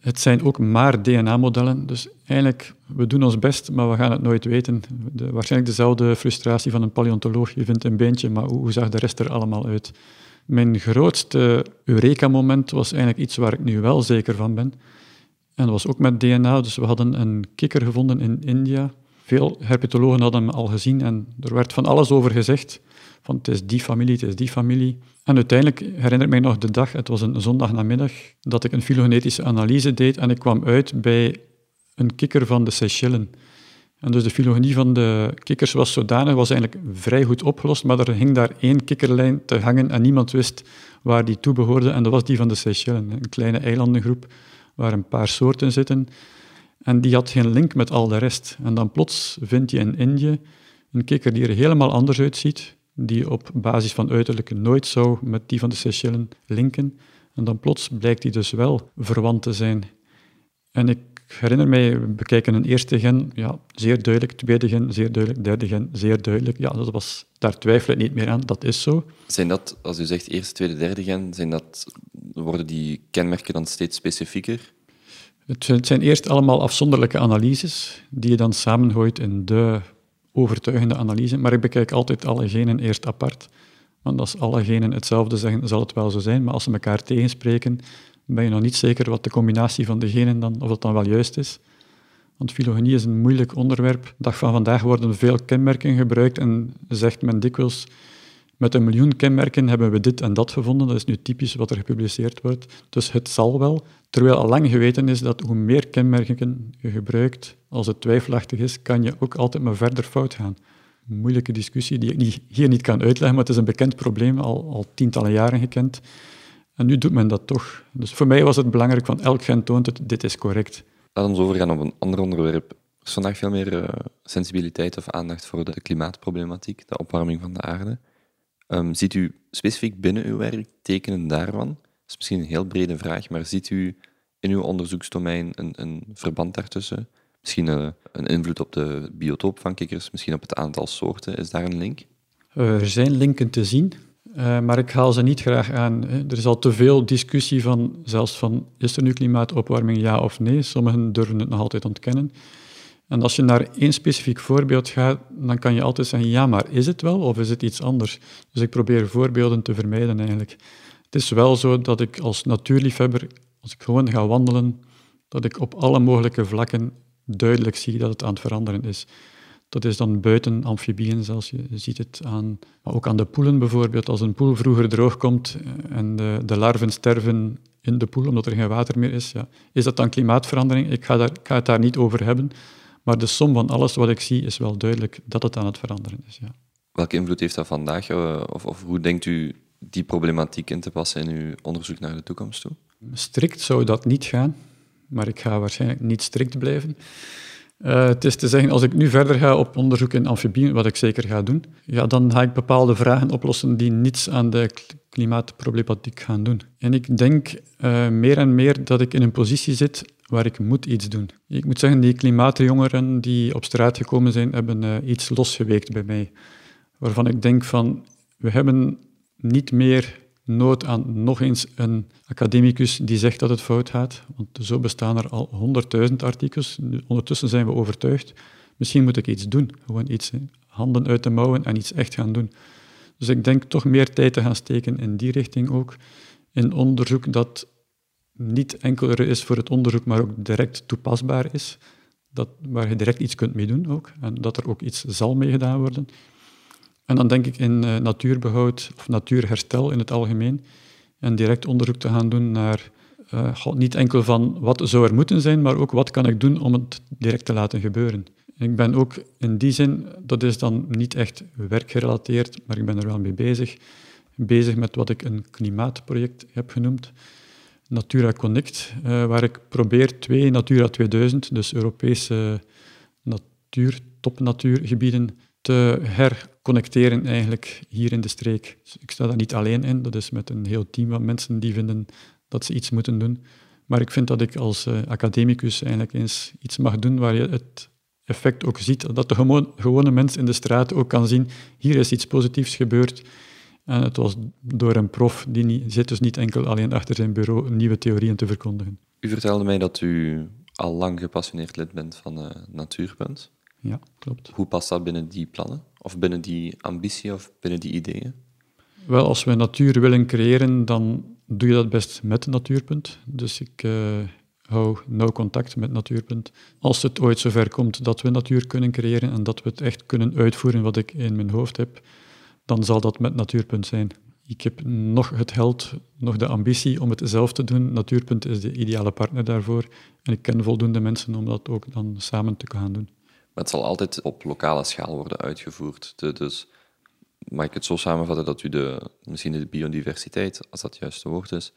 Het zijn ook maar DNA-modellen, dus eigenlijk, we doen ons best, maar we gaan het nooit weten. De, waarschijnlijk dezelfde frustratie van een paleontoloog. Je vindt een beentje, maar hoe, hoe zag de rest er allemaal uit? Mijn grootste Eureka-moment was eigenlijk iets waar ik nu wel zeker van ben. En dat was ook met DNA. Dus we hadden een kikker gevonden in India. Veel herpetologen hadden hem al gezien en er werd van alles over gezegd. Van het is die familie, het is die familie. En uiteindelijk herinner ik mij nog de dag, het was een zondagnamiddag, dat ik een filogenetische analyse deed en ik kwam uit bij een kikker van de Seychellen. En dus de filogenie van de kikkers was zodanig, was eigenlijk vrij goed opgelost, maar er hing daar één kikkerlijn te hangen en niemand wist waar die toe behoorde. En dat was die van de Seychellen, een kleine eilandengroep waar een paar soorten zitten. En die had geen link met al de rest. En dan plots vind je in Indië een kikker die er helemaal anders uitziet, die op basis van uiterlijk nooit zou met die van de Seychellen linken. En dan plots blijkt die dus wel verwant te zijn. En ik herinner mij, we bekijken een eerste gen, ja, zeer duidelijk, tweede gen, zeer duidelijk, derde gen, zeer duidelijk. Ja, dat was, daar twijfel ik niet meer aan, dat is zo. Zijn dat, als u zegt eerste, tweede, derde gen, zijn dat, worden die kenmerken dan steeds specifieker? Het zijn eerst allemaal afzonderlijke analyses, die je dan samengooit in de overtuigende analyse. Maar ik bekijk altijd alle genen eerst apart. Want als alle genen hetzelfde zeggen, zal het wel zo zijn. Maar als ze elkaar tegenspreken, ben je nog niet zeker wat de combinatie van de genen dan, of dat dan wel juist is. Want filogenie is een moeilijk onderwerp. Dag van vandaag worden veel kenmerken gebruikt en zegt men dikwijls met een miljoen kenmerken hebben we dit en dat gevonden. Dat is nu typisch wat er gepubliceerd wordt. Dus het zal wel. Terwijl al lang geweten is dat hoe meer kenmerken je gebruikt, als het twijfelachtig is, kan je ook altijd maar verder fout gaan. Een moeilijke discussie die ik hier niet kan uitleggen, maar het is een bekend probleem, al, al tientallen jaren gekend. En nu doet men dat toch. Dus voor mij was het belangrijk, van elk gen toont het, dit is correct. Laten we overgaan op een ander onderwerp. Er vandaag veel meer uh, sensibiliteit of aandacht voor de klimaatproblematiek, de opwarming van de aarde. Um, ziet u specifiek binnen uw werk tekenen daarvan? Dat is misschien een heel brede vraag, maar ziet u in uw onderzoeksdomein een, een verband daartussen? Misschien uh, een invloed op de biotoop van kikkers, misschien op het aantal soorten. Is daar een link? Er zijn linken te zien. Uh, maar ik haal ze niet graag aan. Er is al te veel discussie van, zelfs van, is er nu klimaatopwarming, ja of nee? Sommigen durven het nog altijd ontkennen. En als je naar één specifiek voorbeeld gaat, dan kan je altijd zeggen, ja, maar is het wel of is het iets anders? Dus ik probeer voorbeelden te vermijden eigenlijk. Het is wel zo dat ik als natuurliefhebber, als ik gewoon ga wandelen, dat ik op alle mogelijke vlakken duidelijk zie dat het aan het veranderen is. Dat is dan buiten amfibieën zelfs. Je ziet het aan, maar ook aan de poelen bijvoorbeeld. Als een poel vroeger droog komt eh, en de, de larven sterven in de poel omdat er geen water meer is, ja. is dat dan klimaatverandering? Ik ga, daar, ik ga het daar niet over hebben. Maar de som van alles wat ik zie is wel duidelijk dat het aan het veranderen is. Ja. Welke invloed heeft dat vandaag? Eh, of, of hoe denkt u die problematiek in te passen in uw onderzoek naar de toekomst toe? Strikt zou dat niet gaan, maar ik ga waarschijnlijk niet strikt blijven. Uh, het is te zeggen, als ik nu verder ga op onderzoek in amfibieën, wat ik zeker ga doen, ja, dan ga ik bepaalde vragen oplossen die niets aan de klimaatproblematiek gaan doen. En ik denk uh, meer en meer dat ik in een positie zit waar ik moet iets doen. Ik moet zeggen, die klimaatjongeren die op straat gekomen zijn, hebben uh, iets losgeweekt bij mij. Waarvan ik denk van, we hebben niet meer nood aan nog eens een academicus die zegt dat het fout gaat. Want zo bestaan er al honderdduizend artikels. Ondertussen zijn we overtuigd. Misschien moet ik iets doen. Gewoon iets, handen uit de mouwen en iets echt gaan doen. Dus ik denk toch meer tijd te gaan steken in die richting ook. In onderzoek dat niet enkel er is voor het onderzoek, maar ook direct toepasbaar is. Dat, waar je direct iets kunt mee doen ook. En dat er ook iets zal mee gedaan worden. En dan denk ik in uh, natuurbehoud of natuurherstel in het algemeen. En direct onderzoek te gaan doen naar uh, niet enkel van wat zou er moeten zijn, maar ook wat kan ik doen om het direct te laten gebeuren. Ik ben ook in die zin, dat is dan niet echt werkgerelateerd, maar ik ben er wel mee bezig, bezig met wat ik een klimaatproject heb genoemd. Natura Connect, uh, waar ik probeer twee Natura 2000, dus Europese natuur, topnatuurgebieden, te herconnecteren eigenlijk hier in de streek. Ik sta daar niet alleen in, dat is met een heel team van mensen die vinden dat ze iets moeten doen. Maar ik vind dat ik als uh, academicus eigenlijk eens iets mag doen waar je het effect ook ziet, dat de gewone mens in de straat ook kan zien, hier is iets positiefs gebeurd. En het was door een prof, die zit dus niet enkel alleen achter zijn bureau nieuwe theorieën te verkondigen. U vertelde mij dat u al lang gepassioneerd lid bent van uh, Natuurpunt. Ja, klopt. Hoe past dat binnen die plannen? Of binnen die ambitie of binnen die ideeën? Wel, als we natuur willen creëren, dan doe je dat best met Natuurpunt. Dus ik uh, hou nauw contact met Natuurpunt. Als het ooit zover komt dat we natuur kunnen creëren en dat we het echt kunnen uitvoeren wat ik in mijn hoofd heb, dan zal dat met Natuurpunt zijn. Ik heb nog het geld, nog de ambitie om het zelf te doen. Natuurpunt is de ideale partner daarvoor. En ik ken voldoende mensen om dat ook dan samen te gaan doen. Maar het zal altijd op lokale schaal worden uitgevoerd. Dus mag ik het zo samenvatten dat u de, misschien de biodiversiteit, als dat het juiste woord is,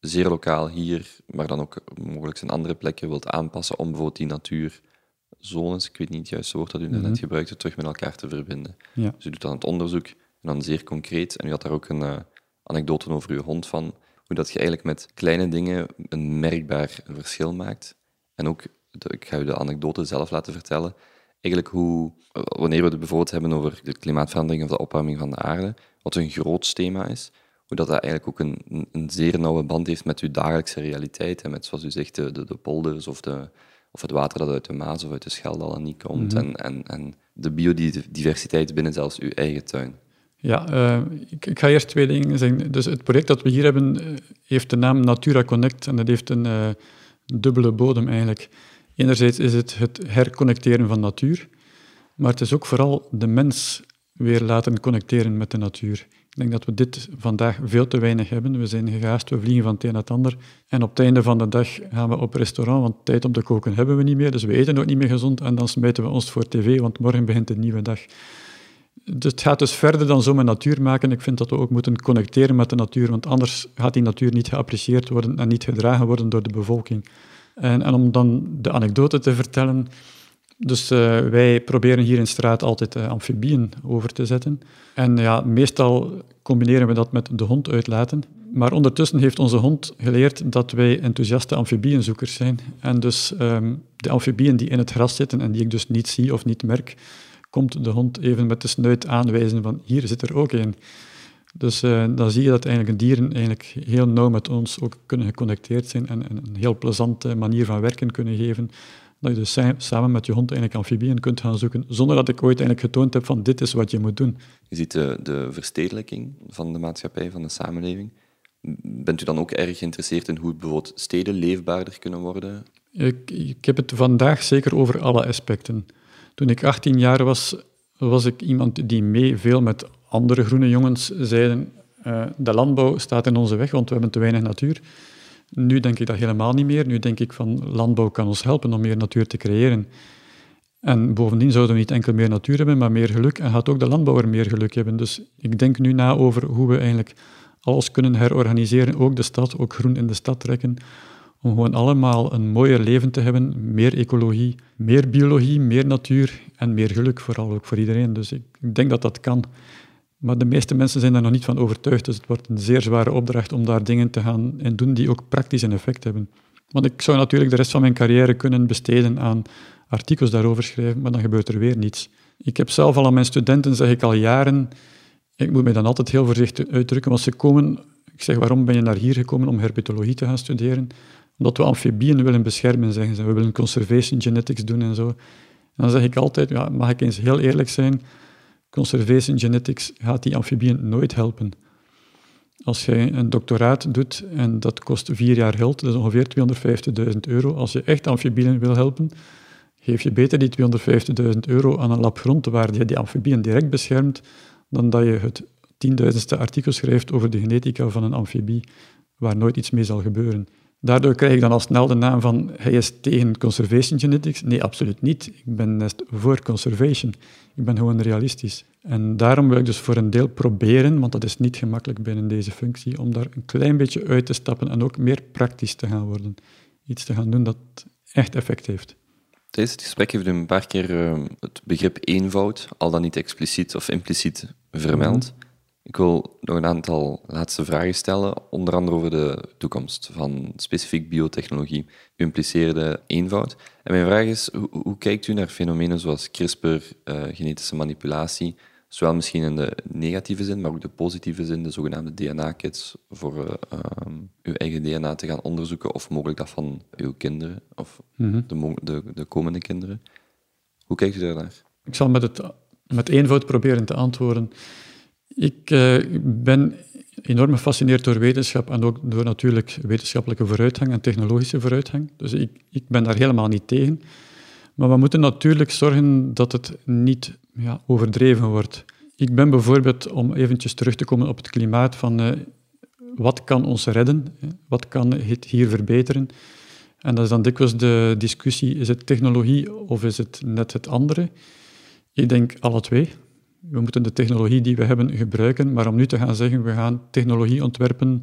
zeer lokaal hier, maar dan ook mogelijk in andere plekken wilt aanpassen om bijvoorbeeld die natuurzones, ik weet niet het juiste woord dat u net mm gebruikte, terug met elkaar te verbinden. Ja. Dus u doet dan het onderzoek en dan zeer concreet. En u had daar ook een uh, anekdote over uw hond van, hoe dat je eigenlijk met kleine dingen een merkbaar verschil maakt. En ook, ik ga u de anekdote zelf laten vertellen, eigenlijk hoe, wanneer we het bijvoorbeeld hebben over de klimaatverandering of de opwarming van de aarde, wat een groot thema is, hoe dat, dat eigenlijk ook een, een zeer nauwe band heeft met uw dagelijkse realiteit en met, zoals u zegt, de, de, polders of, de, of het water dat uit de Maas of uit de Schelde niet komt mhm. en, en, en de biodiversiteit binnen zelfs uw eigen tuin. Ja, uh, ik, ik, ga eerst twee dingen zeggen. Dus het project dat we hier hebben uh, heeft de naam Natura Connect en dat heeft een uh, dubbele bodem eigenlijk. Enerzijds is het het herconnecteren van natuur, maar het is ook vooral de mens weer laten connecteren met de natuur. Ik denk dat we dit vandaag veel te weinig hebben. We zijn gegaasd, we vliegen van het een naar het ander. En op het einde van de dag gaan we op restaurant, want tijd om te koken hebben we niet meer. Dus we eten ook niet meer gezond en dan smijten we ons voor tv, want morgen begint een nieuwe dag. Dus het gaat dus verder dan zomaar natuur maken. Ik vind dat we ook moeten connecteren met de natuur, want anders gaat die natuur niet geapprecieerd worden en niet gedragen worden door de bevolking. En, en om dan de anekdote te vertellen, dus uh, wij proberen hier in straat altijd uh, amfibieën over te zetten. En ja, meestal combineren we dat met de hond uitlaten. Maar ondertussen heeft onze hond geleerd dat wij enthousiaste amfibieënzoekers zijn. En dus um, de amfibieën die in het gras zitten en die ik dus niet zie of niet merk, komt de hond even met de snuit aanwijzen van hier zit er ook een. Dus uh, dan zie je dat eigenlijk dieren eigenlijk heel nauw met ons ook kunnen geconnecteerd zijn en, en een heel plezante manier van werken kunnen geven. Dat je dus samen met je hond eigenlijk amfibieën kunt gaan zoeken, zonder dat ik ooit eigenlijk getoond heb van dit is wat je moet doen. Je ziet de, de verstedelijking van de maatschappij, van de samenleving. Bent u dan ook erg geïnteresseerd in hoe bijvoorbeeld steden leefbaarder kunnen worden? Ik, ik heb het vandaag zeker over alle aspecten. Toen ik 18 jaar was, was ik iemand die mee veel met andere groene jongens zeiden uh, de landbouw staat in onze weg, want we hebben te weinig natuur. Nu denk ik dat helemaal niet meer. Nu denk ik van landbouw kan ons helpen om meer natuur te creëren. En bovendien zouden we niet enkel meer natuur hebben, maar meer geluk. En gaat ook de landbouwer meer geluk hebben. Dus ik denk nu na over hoe we eigenlijk alles kunnen herorganiseren. Ook de stad, ook groen in de stad trekken. Om gewoon allemaal een mooier leven te hebben. Meer ecologie, meer biologie, meer natuur en meer geluk, vooral ook voor iedereen. Dus ik, ik denk dat dat kan. Maar de meeste mensen zijn daar nog niet van overtuigd. Dus het wordt een zeer zware opdracht om daar dingen te gaan en doen die ook praktisch een effect hebben. Want ik zou natuurlijk de rest van mijn carrière kunnen besteden aan artikels daarover schrijven, maar dan gebeurt er weer niets. Ik heb zelf al aan mijn studenten, zeg ik al jaren, ik moet mij dan altijd heel voorzichtig uitdrukken, als ze komen, ik zeg, waarom ben je naar hier gekomen om herpetologie te gaan studeren? Omdat we amfibieën willen beschermen, zeggen ze. We willen conservation genetics doen en zo. Dan zeg ik altijd, ja, mag ik eens heel eerlijk zijn, conservation genetics gaat die amfibieën nooit helpen. Als jij een doctoraat doet en dat kost vier jaar geld, dat is ongeveer 250.000 euro. Als je echt amfibieën wil helpen, geef je beter die 250.000 euro aan een lab grond waar je die amfibieën direct beschermt, dan dat je het tienduizendste artikel schrijft over de genetica van een amfibie, waar nooit iets mee zal gebeuren. Daardoor krijg ik dan al snel de naam van hij is tegen conservation genetics. Nee, absoluut niet. Ik ben net voor conservation. Ik ben gewoon realistisch. En daarom wil ik dus voor een deel proberen, want dat is niet gemakkelijk binnen deze functie, om daar een klein beetje uit te stappen en ook meer praktisch te gaan worden. Iets te gaan doen dat echt effect heeft. Tijdens het gesprek heeft u een paar keer uh, het begrip eenvoud, al dan niet expliciet of impliciet, vermeld. Ik wil nog een aantal laatste vragen stellen, onder andere over de toekomst van specifiek biotechnologie. U impliceerde eenvoud. En mijn vraag is, hoe, hoe kijkt u naar fenomenen zoals CRISPR, uh, genetische manipulatie, zowel misschien in de negatieve zin, maar ook de positieve zin, de zogenaamde DNA-kits, voor uh, um, uw eigen DNA te gaan onderzoeken, of mogelijk dat van uw kinderen, of mhm. de, de, de komende kinderen. Hoe kijkt u daarnaar? Ik zal met, het, met eenvoud proberen te antwoorden. Ik uh, ben enorm gefascineerd door wetenschap en ook door natuurlijk wetenschappelijke vooruitgang en technologische vooruitgang. Dus ik, ik ben daar helemaal niet tegen. Maar we moeten natuurlijk zorgen dat het niet ja, overdreven wordt. Ik ben bijvoorbeeld, om eventjes terug te komen op het klimaat, van uh, wat kan ons redden? Wat kan het hier verbeteren? En dat is dan dikwijls de discussie, is het technologie of is het net het andere? Ik denk alle twee we moeten de technologie die we hebben gebruiken, maar om nu te gaan zeggen, we gaan technologie ontwerpen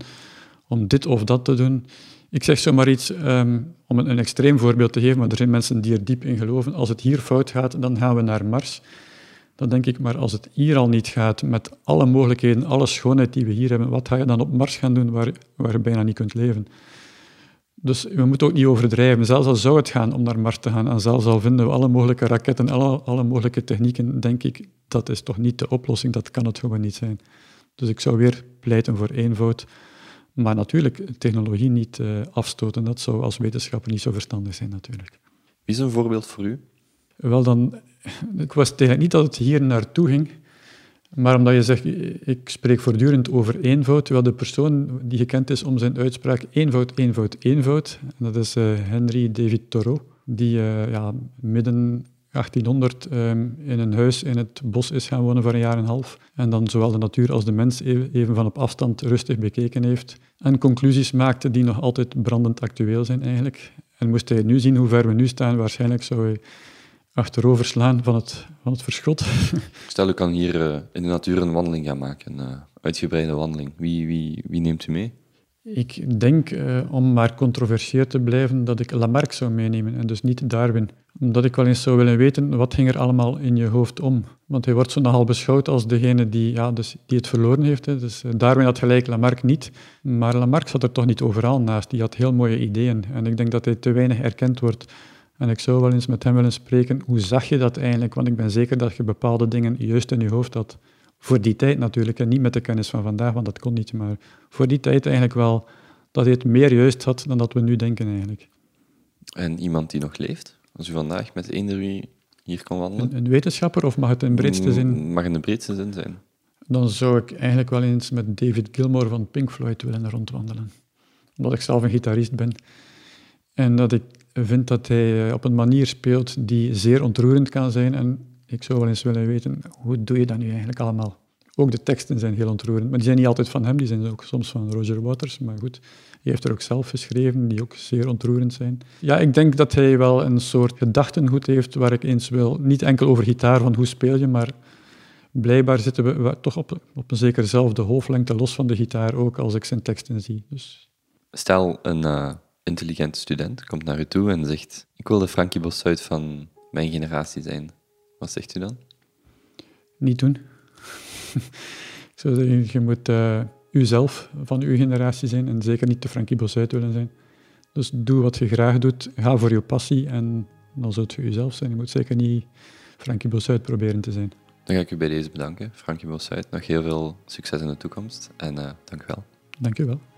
om dit of dat te doen. Ik zeg zomaar iets, ehm, om een, een, extreem voorbeeld te geven, maar er zijn mensen die er diep in geloven. Als het hier fout gaat, dan gaan we naar Mars. Dan denk ik, maar als het hier al niet gaat, met alle mogelijkheden, alle schoonheid die we hier hebben, wat ga je dan op Mars gaan doen waar, waar je bijna niet kunt leven? Dus we moeten ook niet overdrijven. Zelfs al zou het gaan om naar Mars te gaan, en zelfs al vinden we alle mogelijke raketten, alle, alle mogelijke technieken, denk ik, dat is toch niet de oplossing, dat kan het gewoon niet zijn. Dus ik zou weer pleiten voor eenvoud. Maar natuurlijk, technologie niet uh, afstoten, dat zou als wetenschapper niet zo verstandig zijn natuurlijk. Wie is een voorbeeld voor u? Wel dan, ik was tegen niet dat het hier naartoe ging, maar omdat je zegt, ik spreek voortdurend over eenvoud, terwijl de persoon die gekend is om zijn uitspraak eenvoud, eenvoud, eenvoud, en dat is uh, Henry David Thoreau, die uh, ja, midden 1800 ehm, in een huis in het bos is gaan wonen voor een jaar en een half. En dan zowel de natuur als de mens even van op afstand rustig bekeken heeft. En conclusies maakte die nog altijd brandend actueel zijn eigenlijk. En moest hij nu zien hoe ver we nu staan, waarschijnlijk zou hij achterover slaan van het, van het verschot. Stel, u kan hier uh, in de natuur een wandeling gaan maken, een uh, uitgebreide wandeling. Wie, wie, wie neemt u mee? Ik denk, uh, om maar controversieel te blijven, dat ik Lamarck zou meenemen en dus niet Darwin. Omdat ik wel eens zou willen weten, wat ging er allemaal in je hoofd om? Want hij wordt zo nogal beschouwd als degene die, ja, dus, die het verloren heeft. Hè. Dus Darwin had gelijk, Lamarck niet. Maar Lamarck zat er toch niet overal naast. Die had heel mooie ideeën. En ik denk dat hij te weinig erkend wordt en ik zou wel eens met hem willen spreken, hoe zag je dat eigenlijk? Want ik ben zeker dat je bepaalde dingen juist in je hoofd had. Voor die tijd natuurlijk, en niet met de kennis van vandaag, want dat kon niet. Maar voor die tijd eigenlijk wel, dat hij het meer juist had dan dat we nu denken eigenlijk. En iemand die nog leeft? Als u vandaag met eender wie hier kan wandelen? Een, wetenschapper, of mag het in breedste zin? Mm, mag in de breedste zin zijn. Dan zou ik eigenlijk wel eens met David Gilmour van Pink Floyd willen rondwandelen. Omdat ik zelf een gitarist ben. En dat ik vind dat hij eh, op een manier speelt die zeer ontroerend kan zijn. En ik zou wel eens willen weten, hoe doe je dat nu eigenlijk allemaal? Ook de teksten zijn heel ontroerend, maar die zijn niet altijd van hem, die zijn ook soms van Roger Waters. Maar goed, hij heeft er ook zelf geschreven, die ook zeer ontroerend zijn. Ja, ik denk dat hij wel een soort gedachtengoed heeft waar ik eens wil, niet enkel over gitaar, van hoe speel je, maar blijkbaar zitten we toch op, op een zekerzelfde hoofdlengte los van de gitaar ook, als ik zijn teksten zie. Dus. Stel, een, uh, intelligente student komt naar u toe en zegt: Ik wil de Frankie Bossuit van mijn generatie zijn. Wat zegt u dan? Niet doen. ik zou zeggen, je moet uh, uzelf van uw generatie zijn en zeker niet de Frankie Bossuit willen zijn. Dus doe wat je graag doet, ga voor je passie en dan zult je uzelf zijn. Je moet zeker niet Frankie Bossuit proberen te zijn. Dan ga ik u bij deze bedanken, Frankie Bossuit. Nog heel veel succes in de toekomst en uh, dank u wel. Dank u wel.